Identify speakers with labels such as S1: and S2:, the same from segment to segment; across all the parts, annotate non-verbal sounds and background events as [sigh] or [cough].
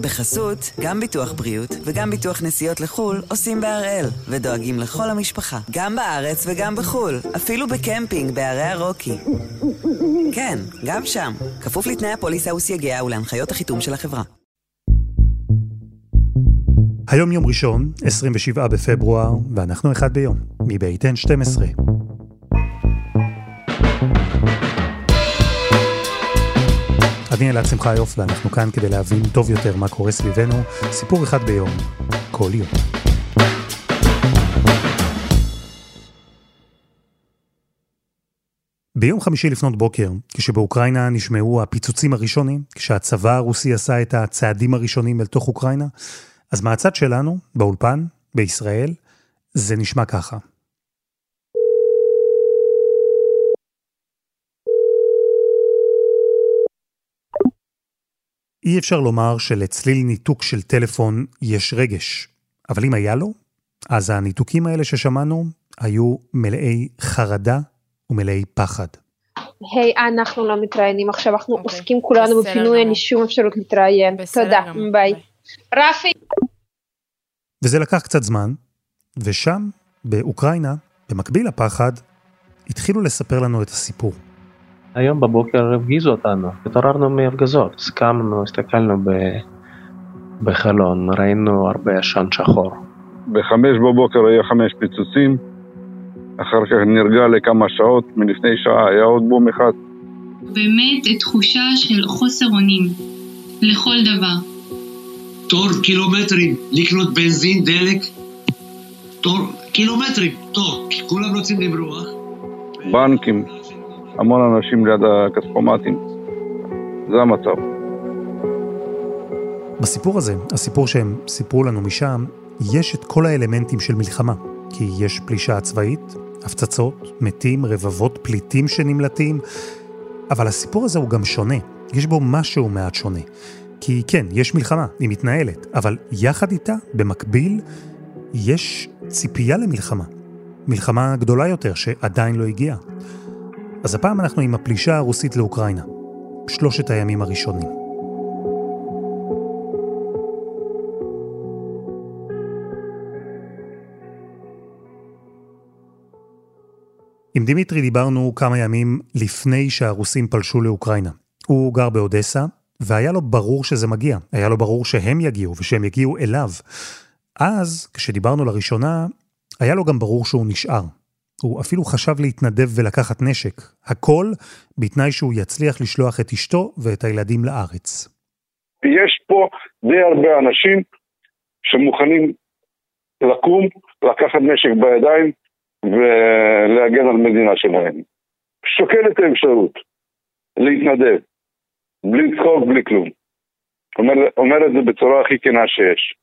S1: בחסות, גם ביטוח בריאות וגם ביטוח נסיעות לחו"ל עושים בהראל, ודואגים לכל המשפחה, גם בארץ וגם בחו"ל, אפילו בקמפינג בערי הרוקי. כן, גם שם, כפוף לתנאי הפוליסה וסייגיה ולהנחיות החיתום של החברה.
S2: היום יום ראשון, 27 בפברואר, ואנחנו אחד ביום, מבית N12. אני אלעד שמחיוף, ואנחנו כאן כדי להבין טוב יותר מה קורה סביבנו, סיפור אחד ביום, כל יום. ביום חמישי לפנות בוקר, כשבאוקראינה נשמעו הפיצוצים הראשונים, כשהצבא הרוסי עשה את הצעדים הראשונים אל תוך אוקראינה, אז מהצד שלנו, באולפן, בישראל, זה נשמע ככה. אי אפשר לומר שלצליל ניתוק של טלפון יש רגש, אבל אם היה לו, אז הניתוקים האלה ששמענו היו מלאי חרדה ומלאי פחד.
S3: היי, hey, אנחנו לא מתראיינים עכשיו, אנחנו okay. אוקיי. עוסקים כולנו בפינוי, אין לי שום אפשרות להתראיין. תודה, ביי. רפי.
S2: וזה לקח קצת זמן, ושם, באוקראינה, במקביל לפחד, התחילו לספר לנו את הסיפור.
S4: היום בבוקר הפגיזו אותנו, התעוררנו מהפגזות, הסכמנו, הסתכלנו ב... בחלון, ראינו הרבה עשן שחור.
S5: בחמש בבוקר היה חמש פיצוצים, אחר כך נרגע לכמה שעות, מלפני שעה היה עוד בום אחד.
S6: באמת תחושה של חוסר אונים לכל דבר.
S7: תור קילומטרים לקנות בנזין, דלק, תור קילומטרים, תור, כי כולם רוצים לברוח.
S5: בנקים, המון אנשים ליד הכספומטים. זה המצב.
S2: בסיפור הזה, הסיפור שהם סיפרו לנו משם, יש את כל האלמנטים של מלחמה. כי יש פלישה צבאית, הפצצות, מתים, רבבות פליטים שנמלטים, אבל הסיפור הזה הוא גם שונה. יש בו משהו מעט שונה. כי כן, יש מלחמה, היא מתנהלת, אבל יחד איתה, במקביל, יש ציפייה למלחמה. מלחמה גדולה יותר שעדיין לא הגיעה. אז הפעם אנחנו עם הפלישה הרוסית לאוקראינה. שלושת הימים הראשונים. עם דימיטרי דיברנו כמה ימים לפני שהרוסים פלשו לאוקראינה. הוא גר באודסה, והיה לו ברור שזה מגיע. היה לו ברור שהם יגיעו ושהם יגיעו אליו. אז, כשדיברנו לראשונה, היה לו גם ברור שהוא נשאר. הוא אפילו חשב להתנדב ולקחת נשק. הכל בתנאי שהוא יצליח לשלוח את אשתו ואת הילדים לארץ.
S5: יש פה די הרבה אנשים שמוכנים לקום, לקחת נשק בידיים ולהגן על מדינה שלהם. שוקל את האפשרות להתנדב, בלי צחוק, בלי כלום. אומר, אומר את זה בצורה הכי כנה שיש.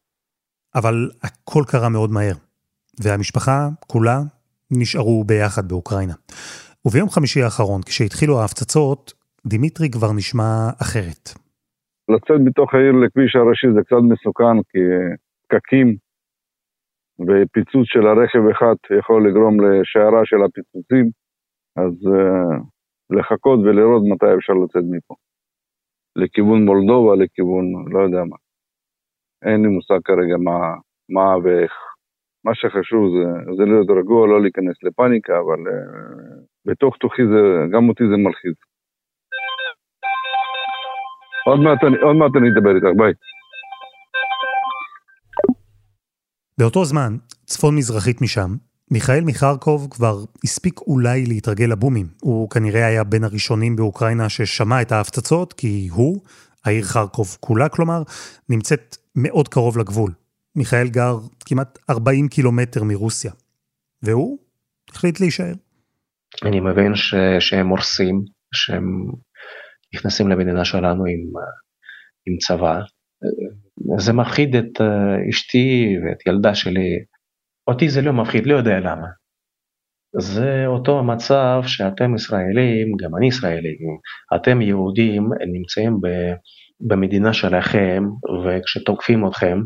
S2: אבל הכל קרה מאוד מהר, והמשפחה כולה נשארו ביחד באוקראינה. וביום חמישי האחרון, כשהתחילו ההפצצות, דימיטרי כבר נשמע אחרת.
S5: לצאת מתוך העיר לכביש הראשי זה קצת מסוכן, כי פקקים ופיצוץ של הרכב אחד יכול לגרום לשיירה של הפיצוצים, אז uh, לחכות ולראות מתי אפשר לצאת מפה. לכיוון מולדובה, לכיוון לא יודע מה. אין לי מושג כרגע מה, מה ואיך. מה שחשוב זה, זה להיות רגוע, לא להיכנס לפאניקה, אבל uh, בתוך תוכי זה, גם אותי זה מלחיץ. עוד מעט, עוד מעט אני אדבר איתך, ביי.
S2: באותו זמן, צפון-מזרחית משם, מיכאל מחרקוב כבר הספיק אולי להתרגל לבומים. הוא כנראה היה בין הראשונים באוקראינה ששמע את ההפצצות, כי הוא, העיר חרקוב כולה כלומר, נמצאת מאוד קרוב לגבול. מיכאל גר כמעט 40 קילומטר מרוסיה. והוא החליט להישאר.
S4: אני מבין ש... שהם הורסים, שהם נכנסים למדינה שלנו עם, עם צבא. זה מפחיד את אשתי ואת ילדה שלי. אותי זה לא מפחיד, לא יודע למה. זה אותו המצב שאתם ישראלים, גם אני ישראלי, אתם יהודים נמצאים במדינה שלכם וכשתוקפים אתכם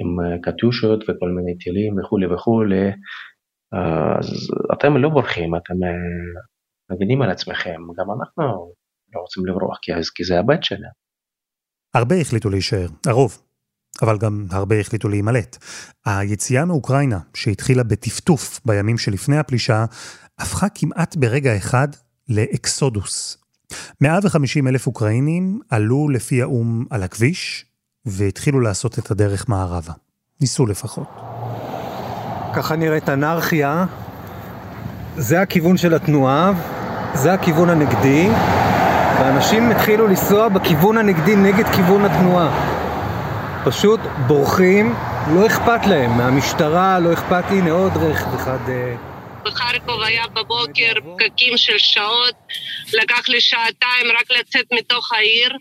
S4: עם קטיושות וכל מיני טילים וכולי וכולי, אז אתם לא בורחים, אתם מגינים על עצמכם, גם אנחנו לא רוצים לברוח כי זה הבית שלנו.
S2: הרבה החליטו להישאר, הרוב. אבל גם הרבה החליטו להימלט. היציאה מאוקראינה, שהתחילה בטפטוף בימים שלפני הפלישה, הפכה כמעט ברגע אחד לאקסודוס. 150 אלף אוקראינים עלו לפי האו"ם על הכביש, והתחילו לעשות את הדרך מערבה. ניסו לפחות.
S8: ככה נראית אנרכיה. זה הכיוון של התנועה, זה הכיוון הנגדי, ואנשים התחילו לנסוע בכיוון הנגדי נגד כיוון התנועה. פשוט בורחים, לא אכפת להם, מהמשטרה לא אכפת, הנה עוד רכב אחד. אה,
S9: בחרקוב היה בבוקר פקקים של שעות, לקח לי שעתיים רק לצאת מתוך העיר.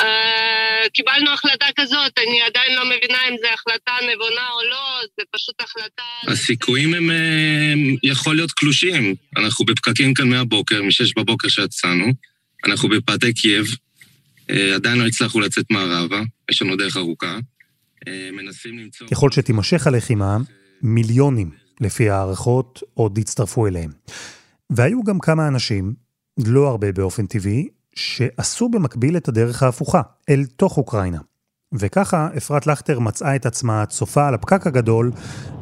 S9: Uh, קיבלנו החלטה כזאת, אני עדיין לא מבינה אם זו החלטה נבונה או לא, זה פשוט החלטה...
S10: הסיכויים הם, הם יכול להיות קלושים. אנחנו בפקקים כאן מהבוקר, משש בבוקר שיצאנו, אנחנו בפאתי קייב, uh, עדיין לא הצלחנו לצאת מערבה, יש לנו דרך ארוכה. מנסים למצוא...
S2: ככל שתימשך הלחימה, מיליונים לפי הערכות, עוד הצטרפו אליהם. והיו גם כמה אנשים, לא הרבה באופן טבעי, שעשו במקביל את הדרך ההפוכה, אל תוך אוקראינה. וככה אפרת לכטר מצאה את עצמה צופה על הפקק הגדול,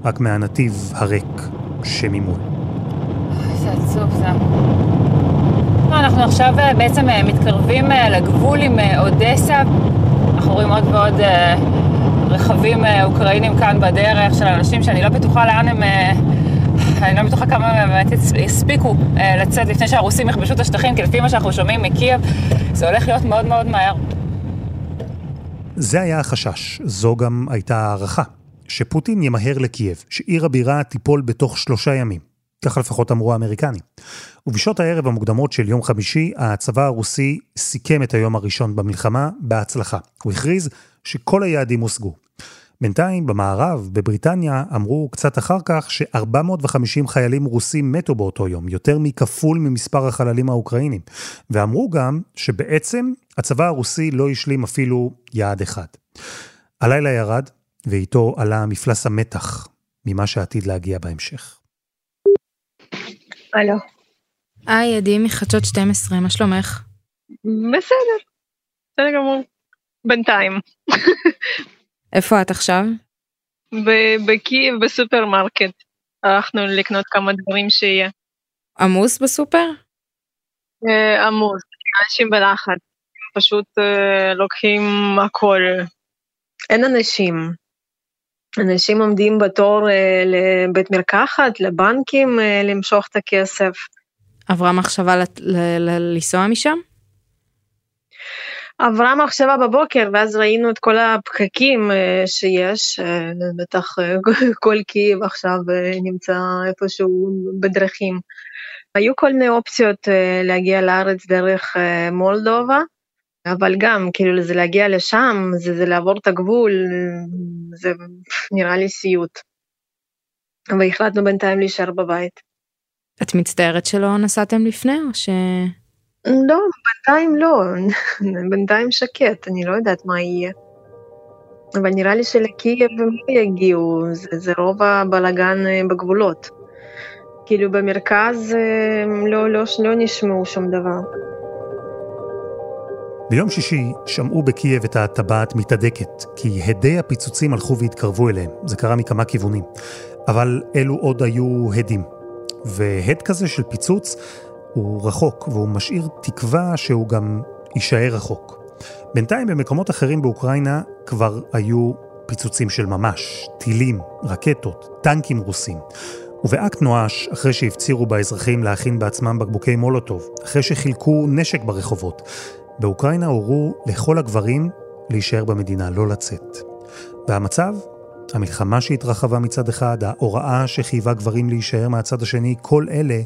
S2: רק מהנתיב הריק שממול.
S11: איזה עצוב זה. אנחנו עכשיו אה, בעצם אה, מתקרבים אה, לגבול עם אודסה. אנחנו רואים עוד ועוד רכבים אוקראינים כאן בדרך של אנשים שאני לא בטוחה לאן הם... אני לא בטוחה כמה באמת הספיקו אה, לצאת לפני שהרוסים יכבשו את השטחים, כי לפי מה שאנחנו שומעים מקייב, זה הולך להיות מאוד מאוד מהר.
S2: זה היה החשש, זו גם הייתה הערכה, שפוטין ימהר לקייב, שעיר הבירה תיפול בתוך שלושה ימים. ככה לפחות אמרו האמריקנים. ובשעות הערב המוקדמות של יום חמישי, הצבא הרוסי סיכם את היום הראשון במלחמה בהצלחה. הוא הכריז שכל היעדים הושגו. בינתיים, במערב, בבריטניה, אמרו קצת אחר כך ש-450 חיילים רוסים מתו באותו יום, יותר מכפול ממספר החללים האוקראינים. ואמרו גם שבעצם הצבא הרוסי לא השלים אפילו יעד אחד. הלילה ירד, ואיתו עלה מפלס המתח ממה שעתיד להגיע בהמשך.
S12: הלו.
S13: היי, עדי מחדשות 12, מה שלומך?
S12: בסדר, בסדר גמור. בינתיים. [laughs]
S13: איפה את עכשיו?
S12: בקייב בסופרמרקט. הלכנו לקנות כמה דברים שיהיה.
S13: עמוס בסופר?
S12: אה, עמוס, אנשים בלחץ. פשוט אה, לוקחים הכל. אין אנשים. אנשים עומדים בתור אה, לבית מרקחת, לבנקים, למשוך את הכסף.
S13: עברה מחשבה לנסוע משם?
S12: עברה מחשבה בבוקר ואז ראינו את כל הפקקים אה, שיש, אה, בטח אה, [laughs] כל קייב עכשיו נמצא איפשהו בדרכים. היו כל מיני אופציות להגיע לארץ דרך מולדובה, אבל גם כאילו זה להגיע לשם, זה, זה לעבור את הגבול, זה נראה לי סיוט. והחלטנו בינתיים להישאר בבית.
S13: את מצטערת שלא נסעתם לפני או ש...
S12: לא, בינתיים לא, [laughs] בינתיים שקט, אני לא יודעת מה יהיה. אבל נראה לי שלקייב הם לא יגיעו, זה, זה רוב הבלאגן אה, בגבולות. כאילו במרכז אה, לא, לא, לא נשמעו שום דבר.
S2: ביום שישי שמעו בקייב את הטבעת מתהדקת, כי הדי הפיצוצים הלכו והתקרבו אליהם. זה קרה מכמה כיוונים. אבל אלו עוד היו הדים. והד כזה של פיצוץ הוא רחוק, והוא משאיר תקווה שהוא גם יישאר רחוק. בינתיים במקומות אחרים באוקראינה כבר היו פיצוצים של ממש, טילים, רקטות, טנקים רוסים. ובאקט נואש, אחרי שהפצירו באזרחים להכין בעצמם בקבוקי מולוטוב, אחרי שחילקו נשק ברחובות, באוקראינה הורו לכל הגברים להישאר במדינה, לא לצאת. והמצב? המלחמה שהתרחבה מצד אחד, ההוראה שחייבה גברים להישאר מהצד השני, כל אלה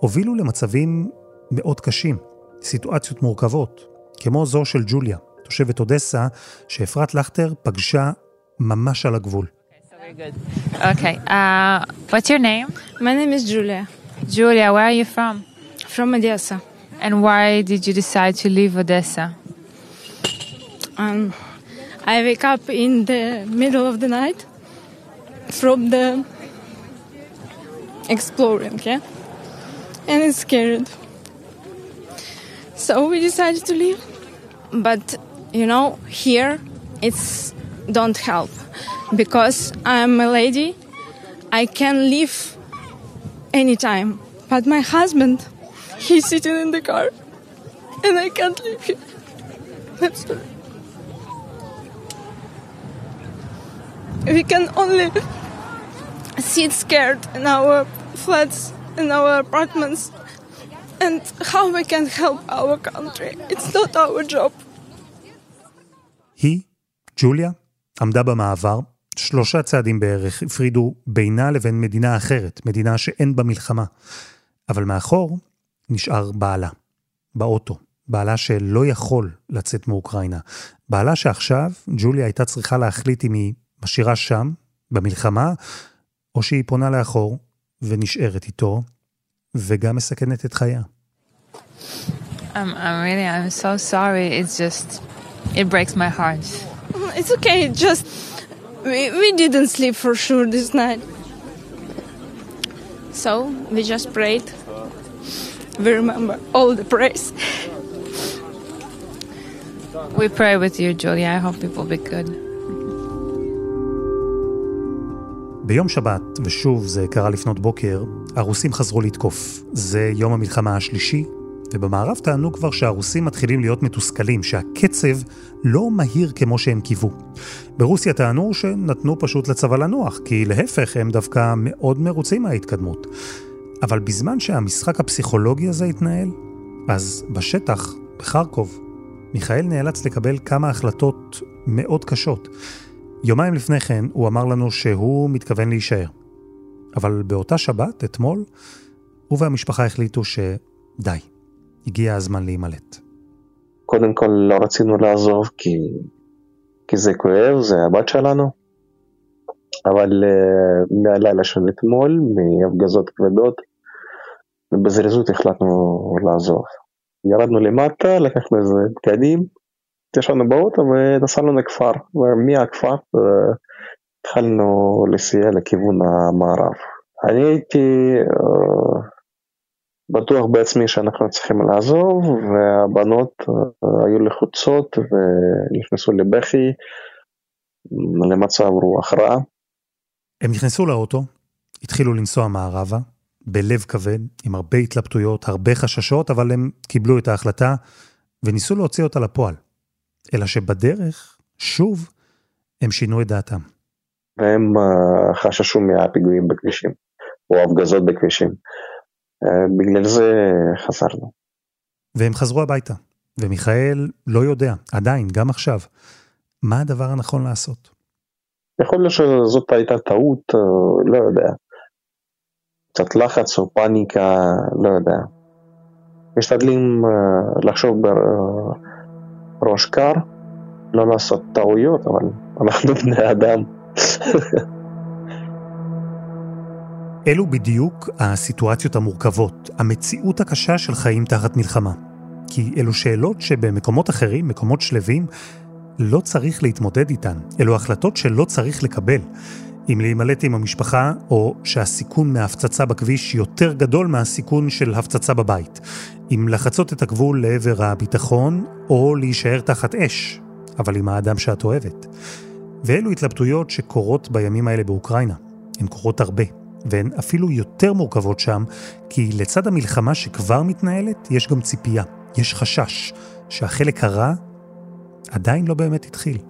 S2: הובילו למצבים מאוד קשים, סיטואציות מורכבות, כמו זו של ג'וליה, תושבת אודסה, שאפרת לכטר פגשה ממש על הגבול.
S13: Okay, uh, what's your name?
S14: My name is Julia.
S13: Julia, where are you from?
S14: From Odessa.
S13: And why did you decide to leave Odessa?
S14: Um, I wake up in the middle of the night from the exploring, yeah? And scared. So we decided to leave. But you know, here it's don't help because I'm a lady. I can leave anytime. But my husband, he's sitting in the car and I can't leave him. That's. We can only [laughs] sit scared in our flats, in our apartments, and how we can help our country. It's not our job.
S2: היא, ג'וליה, עמדה במעבר, שלושה צעדים בערך הפרידו בינה לבין מדינה אחרת, מדינה שאין בה מלחמה. אבל מאחור נשאר בעלה, באוטו, בעלה שלא יכול לצאת מאוקראינה. בעלה שעכשיו ג'וליה הייתה צריכה להחליט אם היא משאירה שם, במלחמה, או שהיא פונה לאחור ונשארת איתו, וגם מסכנת את חייה.
S13: I'm, I'm really, I'm so sorry. It's just, it breaks my heart.
S14: It's okay, just we, we didn't sleep for sure this night. So we just prayed. We remember all the praise.
S13: We pray with you, Julia. I hope it will be good.
S2: ביום שבת, ושוב זה קרה לפנות בוקר, הרוסים חזרו לתקוף. זה יום המלחמה השלישי, ובמערב טענו כבר שהרוסים מתחילים להיות מתוסכלים, שהקצב לא מהיר כמו שהם קיוו. ברוסיה טענו שנתנו פשוט לצבא לנוח, כי להפך הם דווקא מאוד מרוצים מההתקדמות. אבל בזמן שהמשחק הפסיכולוגי הזה התנהל, אז בשטח, בחרקוב, מיכאל נאלץ לקבל כמה החלטות מאוד קשות. יומיים לפני כן הוא אמר לנו שהוא מתכוון להישאר. אבל באותה שבת, אתמול, הוא והמשפחה החליטו שדי, הגיע הזמן להימלט.
S15: קודם כל לא רצינו לעזוב כי, כי זה כואב, זה הבת שלנו, אבל uh, מהלילה של אתמול, מהפגזות כבדות, בזריזות החלטנו לעזוב. ירדנו למטה, לקחנו איזה בגדים, ישבנו באוטו ונסענו לכפר, ומהכפר uh, התחלנו לסייע לכיוון המערב. אני הייתי uh, בטוח בעצמי שאנחנו צריכים לעזוב, והבנות uh, היו לחוצות ונכנסו לבכי, למצב רוח רע.
S2: הם נכנסו לאוטו, התחילו לנסוע מערבה, בלב כבד, עם הרבה התלבטויות, הרבה חששות, אבל הם קיבלו את ההחלטה וניסו להוציא אותה לפועל. אלא שבדרך, שוב, הם שינו את דעתם.
S15: והם uh, חששו מהפיגועים בכבישים, או הפגזות בכבישים. Uh, בגלל זה חזרנו.
S2: והם חזרו הביתה, ומיכאל לא יודע, עדיין, גם עכשיו, מה הדבר הנכון לעשות.
S15: יכול להיות שזאת הייתה טעות, לא יודע. קצת לחץ או פאניקה, לא יודע. משתדלים uh, לחשוב קר, לא לעשות טעויות, אבל אנחנו בני אדם.
S2: אלו בדיוק הסיטואציות המורכבות, המציאות הקשה של חיים תחת מלחמה. כי אלו שאלות שבמקומות אחרים, מקומות שלווים, לא צריך להתמודד איתן. אלו החלטות שלא צריך לקבל. אם להימלט עם המשפחה, או שהסיכון מההפצצה בכביש יותר גדול מהסיכון של הפצצה בבית. אם לחצות את הגבול לעבר הביטחון, או להישאר תחת אש, אבל עם האדם שאת אוהבת. ואלו התלבטויות שקורות בימים האלה באוקראינה. הן קורות הרבה, והן אפילו יותר מורכבות שם, כי לצד המלחמה שכבר מתנהלת, יש גם ציפייה, יש חשש, שהחלק הרע עדיין לא באמת התחיל.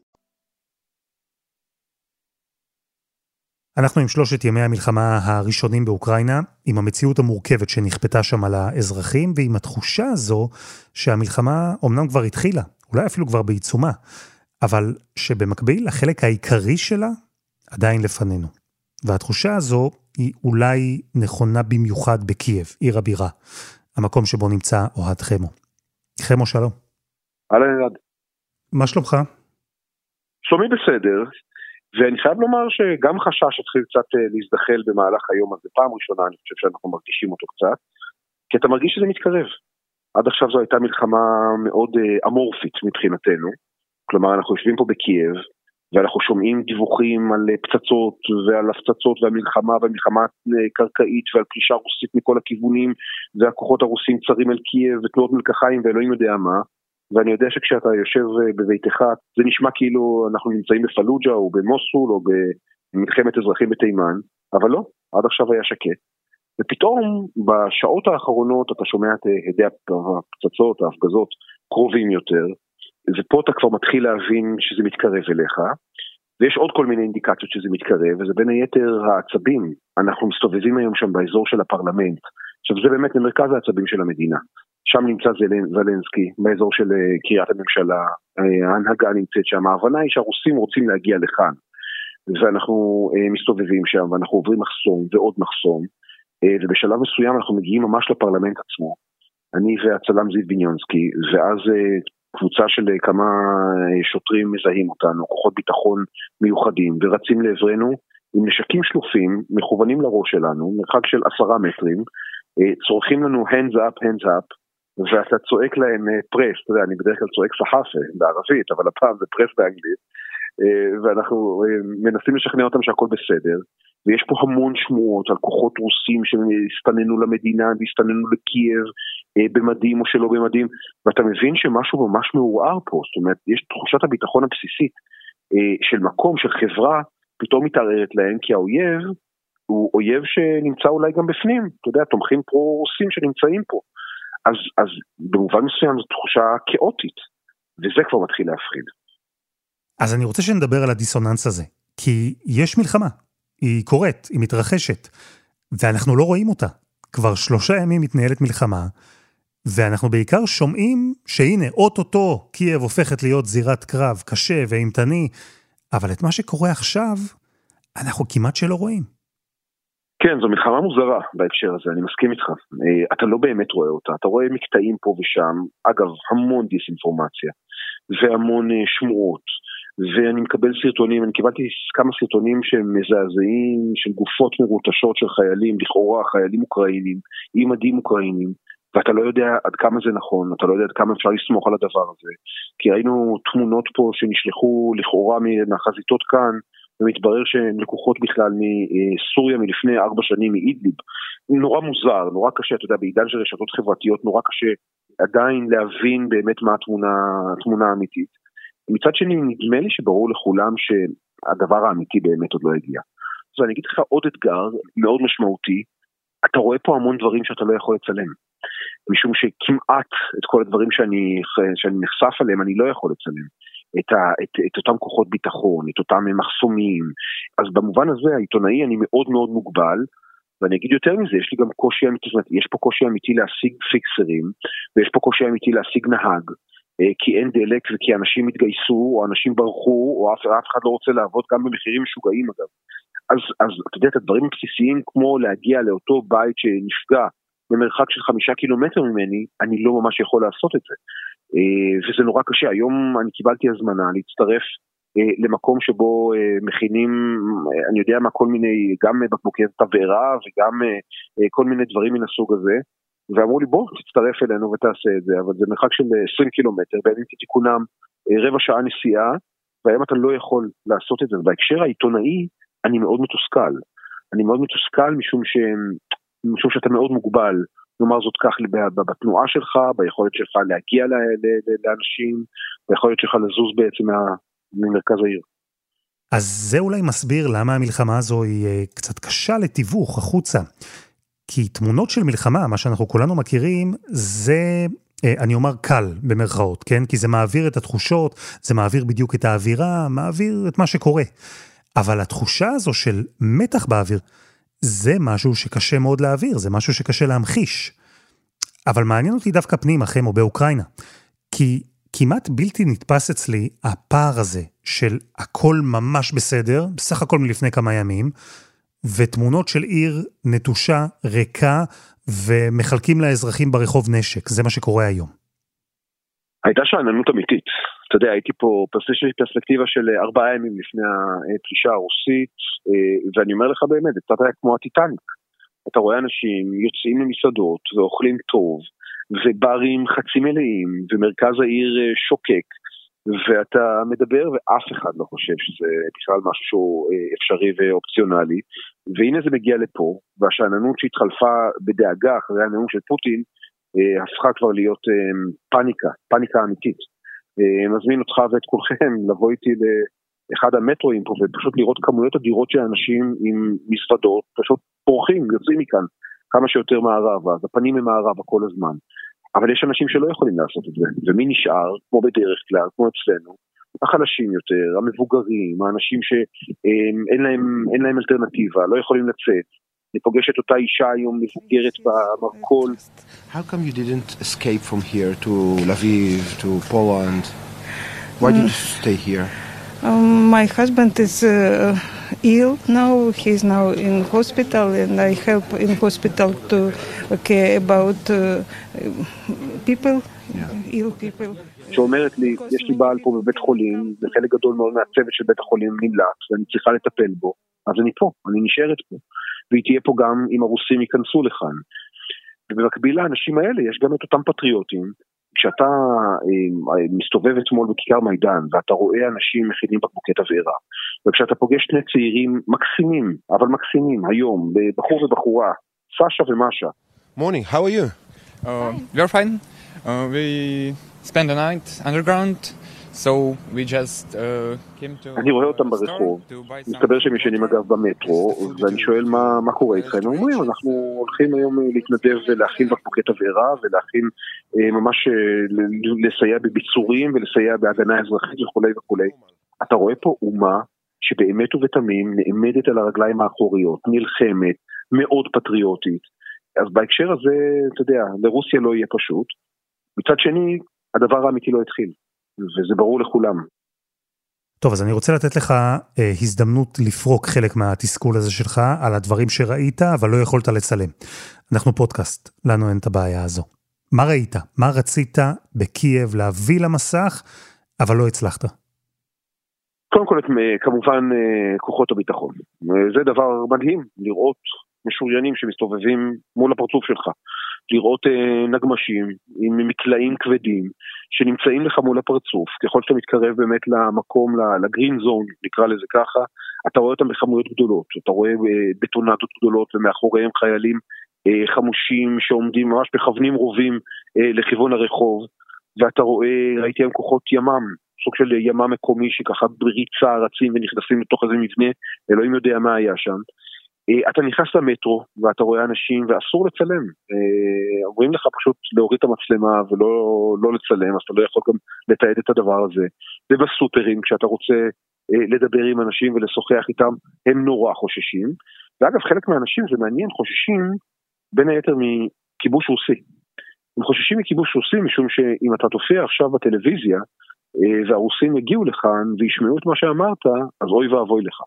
S2: אנחנו עם שלושת ימי המלחמה הראשונים באוקראינה, עם המציאות המורכבת שנכפתה שם על האזרחים, ועם התחושה הזו שהמלחמה אומנם כבר התחילה, אולי אפילו כבר בעיצומה, אבל שבמקביל החלק העיקרי שלה עדיין לפנינו. והתחושה הזו היא אולי נכונה במיוחד בקייב, עיר הבירה, המקום שבו נמצא אוהד חמו. חמו, שלום.
S5: אהלן אלעד.
S2: מה שלומך?
S16: שלומי בסדר, ואני חייב לומר שגם חשש התחיל קצת אה, להזדחל במהלך היום הזה, פעם ראשונה אני חושב שאנחנו מרגישים אותו קצת, כי אתה מרגיש שזה מתקרב. עד עכשיו זו הייתה מלחמה מאוד אה, אמורפית מבחינתנו, כלומר אנחנו יושבים פה בקייב, ואנחנו שומעים דיווחים על אה, פצצות ועל הפצצות והמלחמה והמלחמה קרקעית ועל פלישה רוסית מכל הכיוונים והכוחות הרוסים צרים אל קייב ותנועות מלקחיים ואלוהים יודע מה ואני יודע שכשאתה יושב בביתך זה נשמע כאילו אנחנו נמצאים בפלוג'ה או במוסול או במלחמת אזרחים בתימן אבל לא, עד עכשיו היה שקט ופתאום בשעות האחרונות אתה שומע את הדי הפצצות, ההפגזות קרובים יותר ופה אתה כבר מתחיל להבין שזה מתקרב אליך, ויש עוד כל מיני אינדיקציות שזה מתקרב, וזה בין היתר העצבים. אנחנו מסתובבים היום שם באזור של הפרלמנט. עכשיו זה באמת במרכז העצבים של המדינה. שם נמצא זלנסקי, באזור של אה, קריית הממשלה, אה, ההנהגה נמצאת שם, ההבנה היא שהרוסים רוצים להגיע לכאן. ואנחנו אה, מסתובבים שם, ואנחנו עוברים מחסום ועוד מחסום, ובשלב מסוים אנחנו מגיעים ממש לפרלמנט עצמו. אני והצלם זיו בניונסקי, ואז קבוצה של כמה שוטרים מזהים אותנו, כוחות ביטחון מיוחדים, ורצים לעברנו עם נשקים שלופים, מכוונים לראש שלנו, מרחק של עשרה מטרים, צורכים לנו hands up, hands up, ואתה צועק להם פרס, אתה יודע, אני בדרך כלל צועק סחאפה בערבית, אבל הפעם זה פרס באנגלית, ואנחנו מנסים לשכנע אותם שהכל בסדר, ויש פה המון שמועות על כוחות רוסים שהסתננו למדינה והסתננו לקייב אה, במדים או שלא במדים, ואתה מבין שמשהו ממש מעורער פה, זאת אומרת, יש תחושת הביטחון הבסיסית אה, של מקום, של חברה, פתאום מתערערת להם, כי האויב הוא אויב שנמצא אולי גם בפנים, אתה יודע, תומכים פרו-רוסים שנמצאים פה. אז, אז במובן מסוים זו תחושה כאוטית, וזה כבר מתחיל להפחיד.
S2: אז אני רוצה שנדבר על הדיסוננס הזה, כי יש מלחמה, היא קורית, היא מתרחשת, ואנחנו לא רואים אותה. כבר שלושה ימים מתנהלת מלחמה, ואנחנו בעיקר שומעים שהנה, אוטוטו קייב הופכת להיות זירת קרב קשה ואימתני, אבל את מה שקורה עכשיו, אנחנו כמעט שלא רואים.
S16: כן, זו מלחמה מוזרה בהקשר הזה, אני מסכים איתך. אה, אתה לא באמת רואה אותה, אתה רואה מקטעים פה ושם, אגב, המון דיסאינפורמציה, והמון אה, שמועות, ואני מקבל סרטונים, אני קיבלתי כמה סרטונים שהם מזעזעים, של גופות מרוטשות של חיילים, לכאורה חיילים אוקראינים, עם מדים אוקראינים, ואתה לא יודע עד כמה זה נכון, אתה לא יודע עד כמה אפשר לסמוך על הדבר הזה. כי ראינו תמונות פה שנשלחו לכאורה מהחזיתות כאן, ומתברר שהן לקוחות בכלל מסוריה מלפני ארבע שנים, מאידליב. נורא מוזר, נורא קשה, אתה יודע, בעידן של רשתות חברתיות נורא קשה עדיין להבין באמת מה התמונה, התמונה האמיתית. מצד שני, נדמה לי שברור לכולם שהדבר האמיתי באמת עוד לא הגיע. אז אני אגיד לך עוד אתגר מאוד משמעותי, אתה רואה פה המון דברים שאתה לא יכול לצלם. משום שכמעט את כל הדברים שאני, שאני נחשף אליהם אני לא יכול לצלם. את, ה, את, את אותם כוחות ביטחון, את אותם מחסומים. אז במובן הזה העיתונאי אני מאוד מאוד מוגבל, ואני אגיד יותר מזה, יש לי גם קושי אמיתי, זאת אומרת, יש פה קושי אמיתי להשיג פיקסרים, ויש פה קושי אמיתי להשיג נהג, אה, כי אין דלק וכי אנשים התגייסו, או אנשים ברחו, או אף, אף אחד לא רוצה לעבוד גם במחירים משוגעים אגב. אז, אז אתה יודע, את הדברים הבסיסיים כמו להגיע לאותו בית שנפגע במרחק של חמישה קילומטר ממני, אני לא ממש יכול לעשות את זה. אה, וזה נורא קשה. היום אני קיבלתי הזמנה להצטרף אה, למקום שבו אה, מכינים, אני יודע מה, כל מיני, גם בקבוקי תבערה וגם כל מיני דברים מן הסוג הזה. ואמרו לי בוא תצטרף אלינו ותעשה את זה, אבל זה מרחק של 20 קילומטר, בימים כתיקונם רבע שעה נסיעה, והיום אתה לא יכול לעשות את זה. בהקשר העיתונאי אני מאוד מתוסכל. אני מאוד מתוסכל משום, ש... משום שאתה מאוד מוגבל. נאמר זאת כך, בתנועה שלך, ביכולת שלך להגיע לאנשים, ביכולת שלך לזוז בעצם ממרכז העיר.
S2: אז זה אולי מסביר למה המלחמה הזו היא אה, קצת קשה לתיווך החוצה. כי תמונות של מלחמה, מה שאנחנו כולנו מכירים, זה, אה, אני אומר קל במרכאות, כן? כי זה מעביר את התחושות, זה מעביר בדיוק את האווירה, מעביר את מה שקורה. אבל התחושה הזו של מתח באוויר, זה משהו שקשה מאוד להעביר, זה משהו שקשה להמחיש. אבל מעניין אותי דווקא פנימה, חמו, באוקראינה. כי כמעט בלתי נתפס אצלי הפער הזה של הכל ממש בסדר, בסך הכל מלפני כמה ימים, ותמונות של עיר נטושה, ריקה, ומחלקים לאזרחים ברחוב נשק. זה מה שקורה היום.
S16: הייתה שאננות אמיתית. אתה יודע, הייתי פה, פרספקטיבה של ארבעה ימים לפני הפלישה הרוסית, ואני אומר לך באמת, זה קצת היה כמו הטיטניק. אתה רואה אנשים יוצאים למסעדות ואוכלים טוב, וברים חצי מלאים, ומרכז העיר שוקק, ואתה מדבר ואף אחד לא חושב שזה בכלל משהו אפשרי ואופציונלי, והנה זה מגיע לפה, והשאננות שהתחלפה בדאגה אחרי הנאום של פוטין, הפכה כבר להיות פאניקה, פאניקה אמיתית. מזמין אותך ואת כולכם [laughs] לבוא איתי לאחד המטרואים פה ופשוט לראות כמויות אדירות של אנשים עם מזוודות, פשוט פורחים, יוצאים מכאן כמה שיותר מערבה, אז הפנים הם מערבה כל הזמן. אבל יש אנשים שלא יכולים לעשות את זה, ומי נשאר, כמו בדרך כלל, כמו אצלנו, החלשים יותר, המבוגרים, האנשים שאין להם, להם אלטרנטיבה, לא יכולים לצאת. אני פוגש את אותה אישה היום מבוגרת במרכול.
S17: How come you didn't escape from here to Lviv, to Poland? Why did you stay here?
S18: Um, my husband is uh, ill now. He's now in hospital, and I help in hospital to care about uh, people, yeah. ill people.
S16: שאומרת לי, יש לי בעל פה בבית חולים, וחלק גדול מאוד מהצוות של בית החולים נמלט, ואני צריכה לטפל בו, אז אני פה, אני נשארת פה. והיא תהיה פה גם אם הרוסים ייכנסו לכאן. ובמקביל לאנשים האלה יש גם את אותם פטריוטים. כשאתה אה, מסתובב אתמול בכיכר מידן ואתה רואה אנשים מכינים בקבוקי תבערה וכשאתה פוגש שני צעירים מקסימים, אבל מקסימים, היום, בחור ובחורה, סשה ומשה.
S17: Morning, how are you?
S19: Uh, we are fine. Uh, we spend the night underground. Uh.
S16: אני רואה אותם ברחוב, מסתבר שהם ישנים אגב במטרו, ואני שואל מה, מה קורה איתכם, הם אומרים אנחנו הולכים היום להתנדב ולהכין בקבוקי תבערה ולהכין אה, ממש אה, לסייע בביצורים ולסייע בהגנה אזרחית וכולי וכולי. אתה רואה פה אומה שבאמת ובתמים נעמדת על הרגליים האחוריות, נלחמת, מאוד פטריוטית. אז בהקשר הזה, אתה יודע, לרוסיה לא יהיה פשוט. מצד שני, הדבר האמיתי לא התחיל. וזה ברור לכולם.
S2: טוב, אז אני רוצה לתת לך אה, הזדמנות לפרוק חלק מהתסכול הזה שלך על הדברים שראית, אבל לא יכולת לצלם. אנחנו פודקאסט, לנו אין את הבעיה הזו. מה ראית? מה רצית בקייב להביא למסך, אבל לא הצלחת?
S16: קודם כל, כמובן, כוחות הביטחון. זה דבר מדהים, לראות משוריינים שמסתובבים מול הפרצוף שלך. לראות אה, נגמשים עם מקלעים כבדים שנמצאים לך מול הפרצוף, ככל שאתה מתקרב באמת למקום, לגרין זון, נקרא לזה ככה, אתה רואה אותם בכמויות גדולות, אתה רואה אה, בטונדות גדולות ומאחוריהם חיילים אה, חמושים שעומדים, ממש מכוונים רובים לכיוון הרחוב, ואתה רואה, ראיתי היום כוחות ימ"מ, סוג של ימ"מ מקומי שככה בריצה רצים ונכנסים לתוך איזה מבנה, אלוהים יודע מה היה שם. אתה נכנס למטרו ואתה רואה אנשים ואסור לצלם. אומרים לך פשוט להוריד את המצלמה ולא לא לצלם, אז אתה לא יכול גם לתעד את הדבר הזה. ובסופרים, כשאתה רוצה לדבר עם אנשים ולשוחח איתם, הם נורא חוששים. ואגב, חלק מהאנשים, זה מעניין, חוששים בין היתר מכיבוש רוסי. הם חוששים מכיבוש רוסי משום שאם אתה תופיע עכשיו בטלוויזיה והרוסים יגיעו לכאן וישמעו את מה שאמרת, אז אוי ואבוי לך.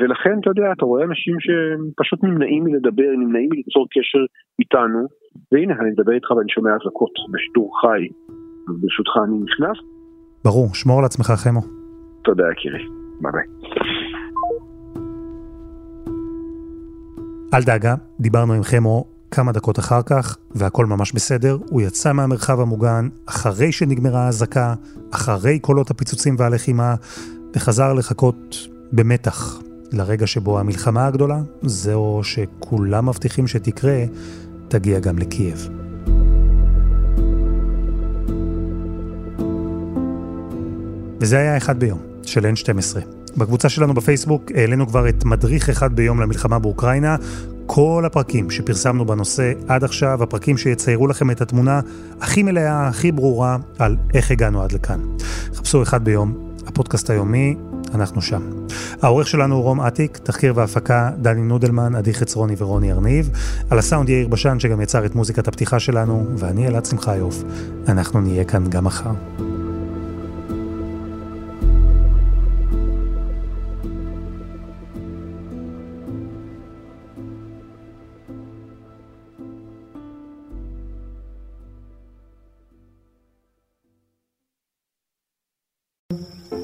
S16: ולכן, אתה יודע, אתה רואה אנשים שפשוט נמנעים מלדבר, נמנעים מליצור קשר איתנו, והנה, אני מדבר איתך ואני שומע אזעקות בשידור חי. ברשותך אני נכנס.
S2: ברור, שמור על עצמך, חמו.
S16: תודה, יקירי. ביי ביי.
S2: אל דאגה, דיברנו עם חמו כמה דקות אחר כך, והכל ממש בסדר. הוא יצא מהמרחב המוגן אחרי שנגמרה האזעקה, אחרי קולות הפיצוצים והלחימה, וחזר לחכות במתח לרגע שבו המלחמה הגדולה, זהו שכולם מבטיחים שתקרה, תגיע גם לקייב. וזה היה אחד ביום, של N12. בקבוצה שלנו בפייסבוק העלינו כבר את מדריך אחד ביום למלחמה באוקראינה. כל הפרקים שפרסמנו בנושא עד עכשיו, הפרקים שיציירו לכם את התמונה הכי מלאה, הכי ברורה, על איך הגענו עד לכאן. חפשו אחד ביום, הפודקאסט היומי, אנחנו שם. העורך שלנו הוא רום אטיק, תחקיר והפקה דני נודלמן, עדי חצרוני ורוני ארניב. על הסאונד יאיר בשן שגם יצר את מוזיקת הפתיחה שלנו, ואני אלעד שמחיוף. אנחנו נהיה כאן גם מחר.